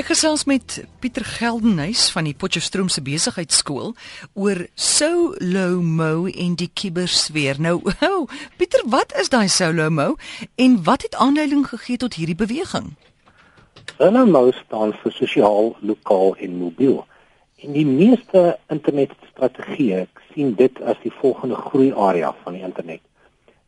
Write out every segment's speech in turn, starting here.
Ek gesels met Pieter Geldenhuys van die Potchefstroomse Besigheidsskool oor solo mo en die kibersfeer. Nou, oh, Pieter, wat is daai solo mo en wat het aanleiding gegee tot hierdie beweging? Solo mo staan vir sosiaal, lokaal en mobiel. En die meeste internetstrategieë sien dit as die volgende groeiarea van die internet.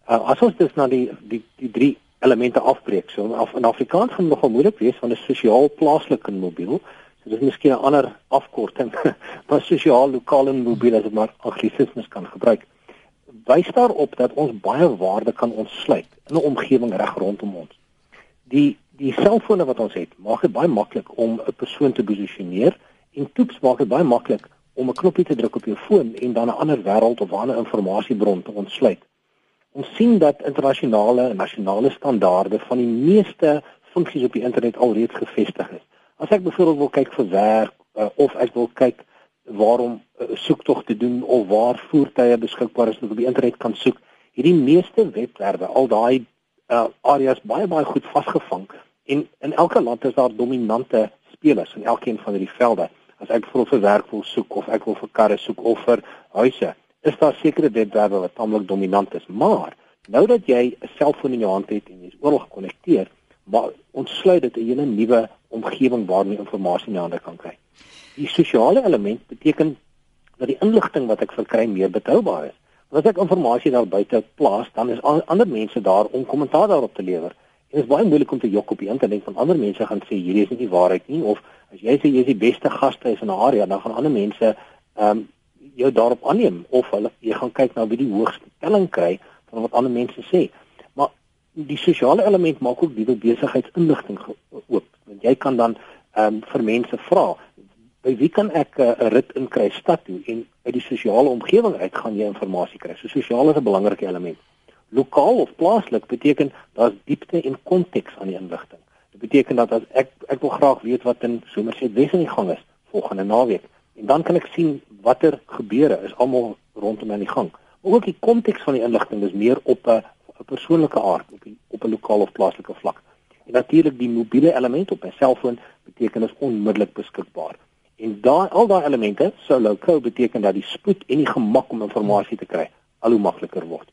Uh, as ons dus na die die die drie elemente afbreek. So af, in Afrikaans gaan dit nogal moeilik wees want dit is sosiaal plaaslik en mobiel. So dis miskien 'n ander afkorting. maar sosiaal, lokaal en mobiel as ek maar anglisismes kan gebruik. Wys daarop dat ons baie waarde kan ontsluit in 'n omgewing reg rondom ons. Die die selfone wat ons het, maak dit baie maklik om 'n persoon te posisioneer en toeps maak dit baie maklik om 'n knoppie te druk op jou foon en dan 'n ander wêreld of 'n ander informasiebron te ontsluit. Ons sien dat internasionale en nasionale standaarde van die meeste funksies op die internet alreeds gevestig is. As ek byvoorbeeld wil kyk vir werk uh, of ek wil kyk waarom 'n uh, eh, soektog te doen of waar voertuie beskikbaar is wat op die internet kan soek, hierdie meeste webwerwe, al daai uh, areas baie baie goed vasgevang en in elke land is daar dominante spelers in elkeen van hierdie velde. As ek vir 'n werk wil soek of ek wil vir karre soek of vir huise, is daar sekere webwerwe wat tamelik dominant is, maar nou dat jy 'n selfoon in jou hand het en jy's oral gekonnekteer, maar ontsluit dit 'n hele nuwe omgewing waarmee inligting in jou hande kan kry. Die sosiale element beteken dat die inligting wat ek verkry meer betroubaar is. Want as ek inligting daar buite plaas, dan is ander mense daar om kommentaar daarop te lewer. En dit is baie moeilik om te jok op die internet van ander mense gaan sê hierdie is nie die waarheid nie of as jy sê jy is die beste gastehuis in 'n area, dan gaan ander mense ehm um, jou daarop aanneem of hulle jy gaan kyk na wie die hoogste telling kry van wat ander mense sê. Maar die sosiale element maak ook die besigheidsinligting oop. Want jy kan dan ehm um, vir mense vra by wie kan ek eh, 'n uh, rit in kry stad toe en uit die sosiale omgewing uit gaan jy inligting kry. So sosiaal is 'n belangrike element. Lokaal of plaaslik beteken daar's diepte en konteks aan die inligting. Dit beteken dat as ek ek wil graag weet wat in Somerset Wes in die gang is volgende naweek en dan kan ek sien watter gebeure is almal rondom aan die gang. Maar ook die konteks van die inligting is meer op 'n 'n persoonlike aard, op 'n op 'n lokaal of plaaslike vlak. En natuurlik die mobiele element op 'n selfoon beteken is onmiddellik beskikbaar. En daai al daai elemente sou lokaal beteken dat die spoed en die gemak om inligting te kry al hoe makliker word.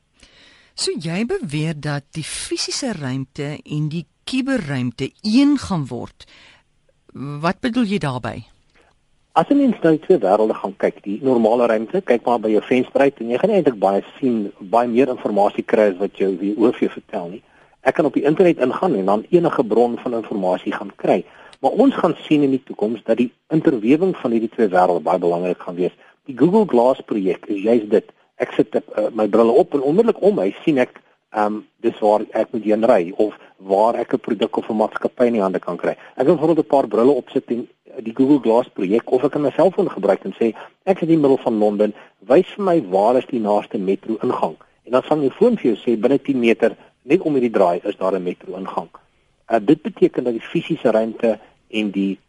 So jy beweer dat die fisiese ruimte en die kuberruimte een gaan word. Wat bedoel jy daarmee? As jy net nou twee wêrelde gaan kyk, die normale ruimte, kyk maar by jou venster uit en jy gaan eintlik baie sien, baie meer inligting kry as wat jou wie oor vir vertel nie. Ek kan op die internet ingaan en dan enige bron van inligting gaan kry. Maar ons gaan sien in die toekoms dat die interwewing van hierdie twee wêrelde baie belangrik gaan wees. Die Google Glass projek is juist dit. Ek sit uh, my brille op en onmiddellik om my sien ek ehm um, dis waar ek moet heen ry of waar ek 'n produk of 'n maatskappy in die hande kan kry. Ek kan byvoorbeeld 'n paar brille opsit en die Google Glass projek of ek kan my selfoon gebruik en sê ek is in die middel van Londen, wys vir my waar is die naaste metro ingang. En dan van jou foon vir jou sê binne 10 meter net om hierdie draai is daar 'n metro ingang. Uh, dit beteken dat die fisiese ruimte en die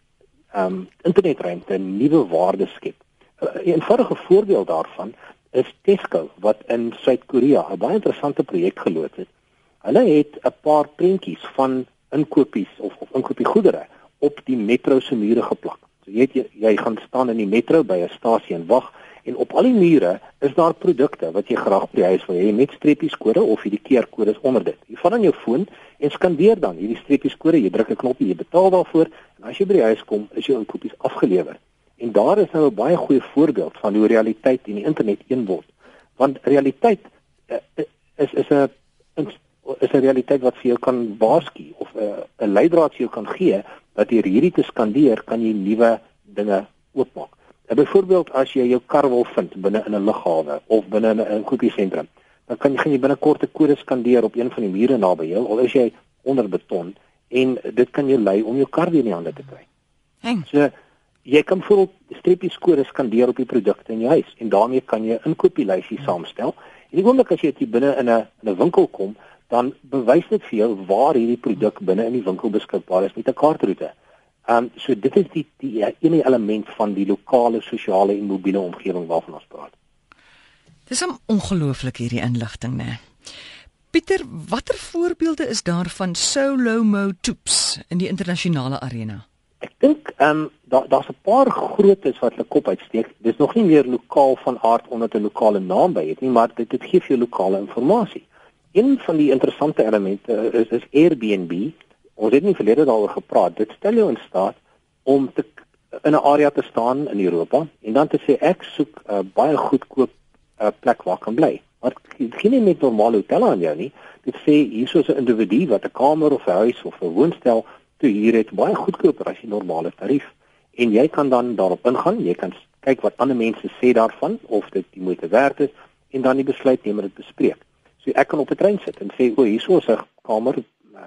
ehm um, internetruimte nuwe waarde skep. Uh, 'n eenvoudige voorbeeld daarvan is Tesco wat in Suid-Korea 'n baie interessante projek geloods het. Hulle het 'n paar prentjies van inkopies of of inkopiegoedere op die metro se mure geplak. So jy weet jy, jy gaan staan in die metro by 'n stasie en wag en op al die mure is daar produkte wat jy graag by die huis wil hê met streepies kode of hierdie keerkodes onder dit. Jy vat dan jou foon en skandeer dan hierdie streepies kode, jy druk 'n knoppie, jy betaal daarvoor en as jy by die huis kom, is jou inkopies afgelewer. En daar is nou 'n baie goeie voorbeeld van hoe realiteit en die internet een word. Want realiteit uh, is is 'n is 'n realiteit wat vir jou kan waarsku of eh, 'n uh, 'n leidraad vir jou kan gee dat deur hierdie te skandeer kan jy nuwe dinge oopmaak. En byvoorbeeld as jy jou kar wil vind binne in 'n lughawe of binne in 'n kopiesentrum, dan kan jy gaan jy binnekort 'n kode skandeer op een van die mure naby jou al is jy onder beton en dit kan jou lei om jou kar weer in die hande te kry. Heng. So jy kan voel streepies kode skandeer op die produkte in jou huis en daarmee kan jy 'n inkopieslysie saamstel. En die oomblik as jy dit binne in 'n 'n winkel kom, dan bewys dit vir jou waar hierdie produk binne in die winkel beskikbaar is met 'n kaartroete. Ehm um, so dit is die die ene element van die lokale sosiale en mobiele omgewing waarvan ons praat. Dis ongelooflik hierdie inligting nê. Pieter, watter voorbeelde is daar van solo mo toeps in die internasionale arena? Ek dink ehm um, daar daar's 'n paar grootes wat hulle kop uitsteek. Dis nog nie meer lokaal van aard omdat 'n lokale naam by het nie, maar dit dit gee vir jou lokale inligting. Een van die interessante elemente is is Airbnb. Ons het nie verlede daaroor gepraat. Dit stel jou in staat om te in 'n area te staan in Europa en dan te sê ek soek 'n uh, baie goedkoop uh, plek waar kan bly. Maar geen nie met normale hotelle aan jou nie. Dit sê hierso 'n individu wat 'n kamer of 'n huis of 'n woonstel te huur het baie goedkoper as die normale tarief. En jy kan dan daarop ingaan, jy kan kyk wat ander mense sê daarvan of dit die moeite werd is en dan die besluit neem en dit bespreek. So ek kan op 'n trein sit en sê o, hierso is 'n kamer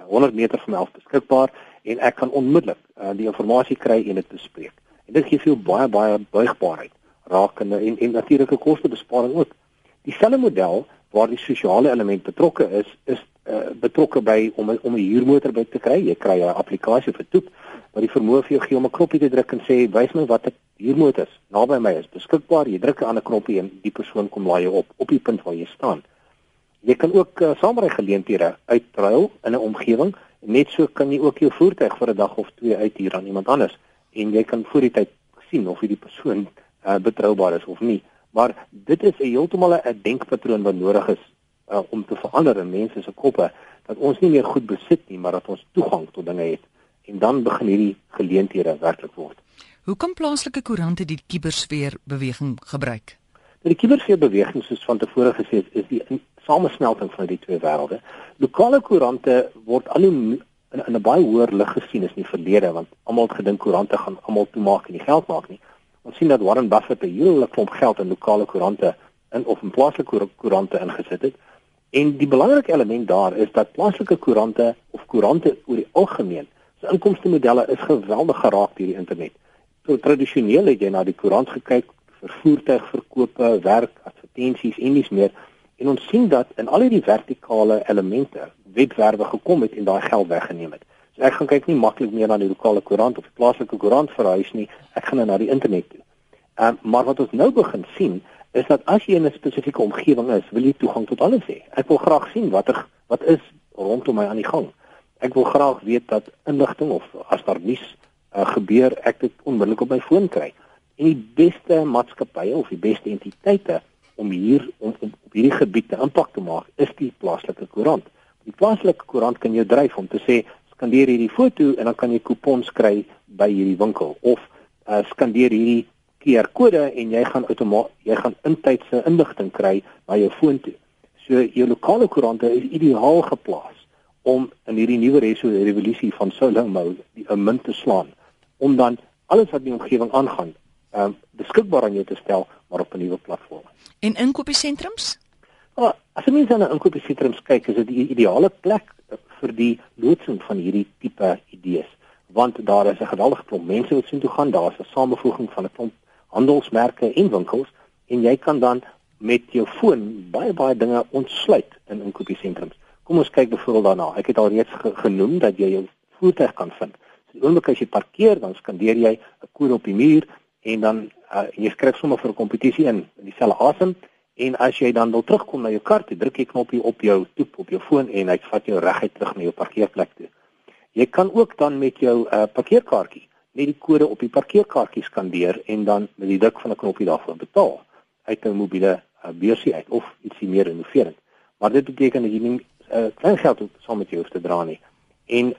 100 uh, meter van my af beskikbaar en ek kan onmiddellik uh, die inligting kry en dit bespreek. En dit gee vir jou baie baie buigbaarheid rakende en en natuurlike kostebesparing ook. Dieselfde model waar die sosiale element betrokke is, is uh, betrokke by om om 'n huurmotor by te kry. Jy kry 'n applikasie vir toep wat die vermoë vir jou gee om 'n knoppie te druk en sê wys my watter huurmotors naby my is beskikbaar. Jy druk 'n ander knoppie en die persoon kom laai jou op op die punt waar jy staan. Jy kan ook uh, saamry geleenthede uitruil in 'n omgewing Net so kan jy ook jou voertuig vir 'n dag of twee uithuur aan iemand anders en jy kan voor die tyd sien of hierdie persoon uh, betroubaar is of nie. Maar dit is heeltemal 'n denkpatroon wat nodig is uh, om te verander in mense se koppe dat ons nie meer goed besit nie, maar dat ons toegang tot dinge het en dan begin hierdie geleenthede werklik word. Hoe kan plaaslike koerante die kibersfeer beweging gebruik? Die kibersfeer beweging soos van tevore gesê is, is die samesmelting van die twee wêrelde. Lokale koerante word al hoe in, in 'n baie hoër lig gesien as in die verlede want almal het gedink koerante gaan almal toemaak en nie geld maak nie. Ons sien dat Warren Buffett 'n hele klomp geld in lokale koerante in of in plaaslike koerante ingesit het. En die belangrike element daar is dat plaaslike koerante of koerante oor die algemeen se inkomste modelle is geweldig geraak deur die internet. So tradisioneel het jy na die koerant gekyk vir voertuigverkope, werk, advertensies en dis meer En ons sien dat in al hierdie vertikale elemente webwerwe gekom het en daai geld weggeneem het. So ek gaan kyk nie maklik meer na die lokale koerant of die plaaslike koerant verhuis nie. Ek gaan nou na die internet toe. Ehm um, maar wat ons nou begin sien is dat as jy in 'n spesifieke omgewing is, wil jy toegang tot alles hê. Ek wil graag sien watter wat is rondom my aan die gang. Ek wil graag weet dat inligting of as daar nuus uh, gebeur, ek dit onmiddellik op my foon kry. En die beste maatskappye of die beste entiteite om hier om, om op hierdie gebied te impak te maak is die plaaslike koerant. Die plaaslike koerant kan jou dryf om te sê skandeer hierdie foto en dan kan jy kupons kry by hierdie winkel of uh, skandeer hierdie QR-kode en jy gaan outomaties jy gaan intydse inligting kry na jou foon toe. So jou lokale koerante is ideaal geplaas om in hierdie nuwe revolusie van solo mode die 'n munt te slaan om dan alles wat in die omgewing aangaan um, beskikbaar aan jou te stel maar op 'n nuwe platform. En inkopiesentrums? Oh, as mens na inkopiesentrums kyk, is dit die ideale plek vir die loodsing van hierdie tipe idees, want daar is 'n geweldige klomp mense wat sien toe gaan, daar's 'n samevoeging van 'n klomp handelsmerke en winkels en jy kan dan met jou foon baie baie dinge ontsluit in inkopiesentrums. Kom ons kyk byvoorbeeld daarna. Ek het al reeds ge genoem dat jy jou voertuig kan vind. So oomblik as jy parkeer, dan skandeer jy 'n kode op die muur en dan uh, jy skryf sommer vir 'n kompetisie in in dieselfde asem en as jy dan wil terugkom na jou kar, jy druk jy knoppie op jou toep op jou foon en hy vat jou reguit terug na jou parkeerplek toe. Jy kan ook dan met jou uh, parkeerkaartjie net die kode op die parkeerkaartjie skandeer en dan met die druk van 'n knoppie daarvoor betaal uit 'n mobiele uh, beursie uit of ietsie meer innoverend. Maar dit beteken dat jy nie uh, klein geld saam met jou hoef te dra nie. En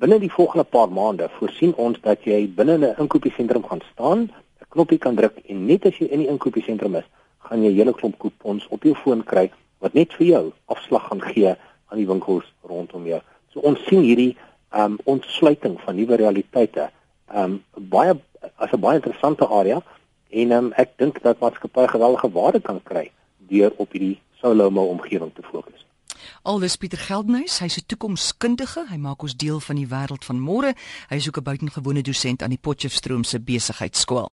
Binne die volgende paar maande voorsien ons dat jy binne 'n inkopiesentrum gaan staan, 'n knoppie kan druk en net as jy in die inkopiesentrum is, gaan jy 'n hele klomp kupons op jou foon kry wat net vir jou afslag gaan gee aan die winkels rondom jou. So ons sien hierdie um ontsluiting van nuwe realiteite um baie as 'n baie interessante area en um ek dink dat maatskappye geweldige waarde kan kry deur op hierdie solo mo omgewing te fokus. Aldus Pieter Geldenhuys, hy's 'n toekomskundige. Hy maak ons deel van die wêreld van môre. Hy is ook 'n buitengewone dosent aan die Potchefstroom se besigheidskool.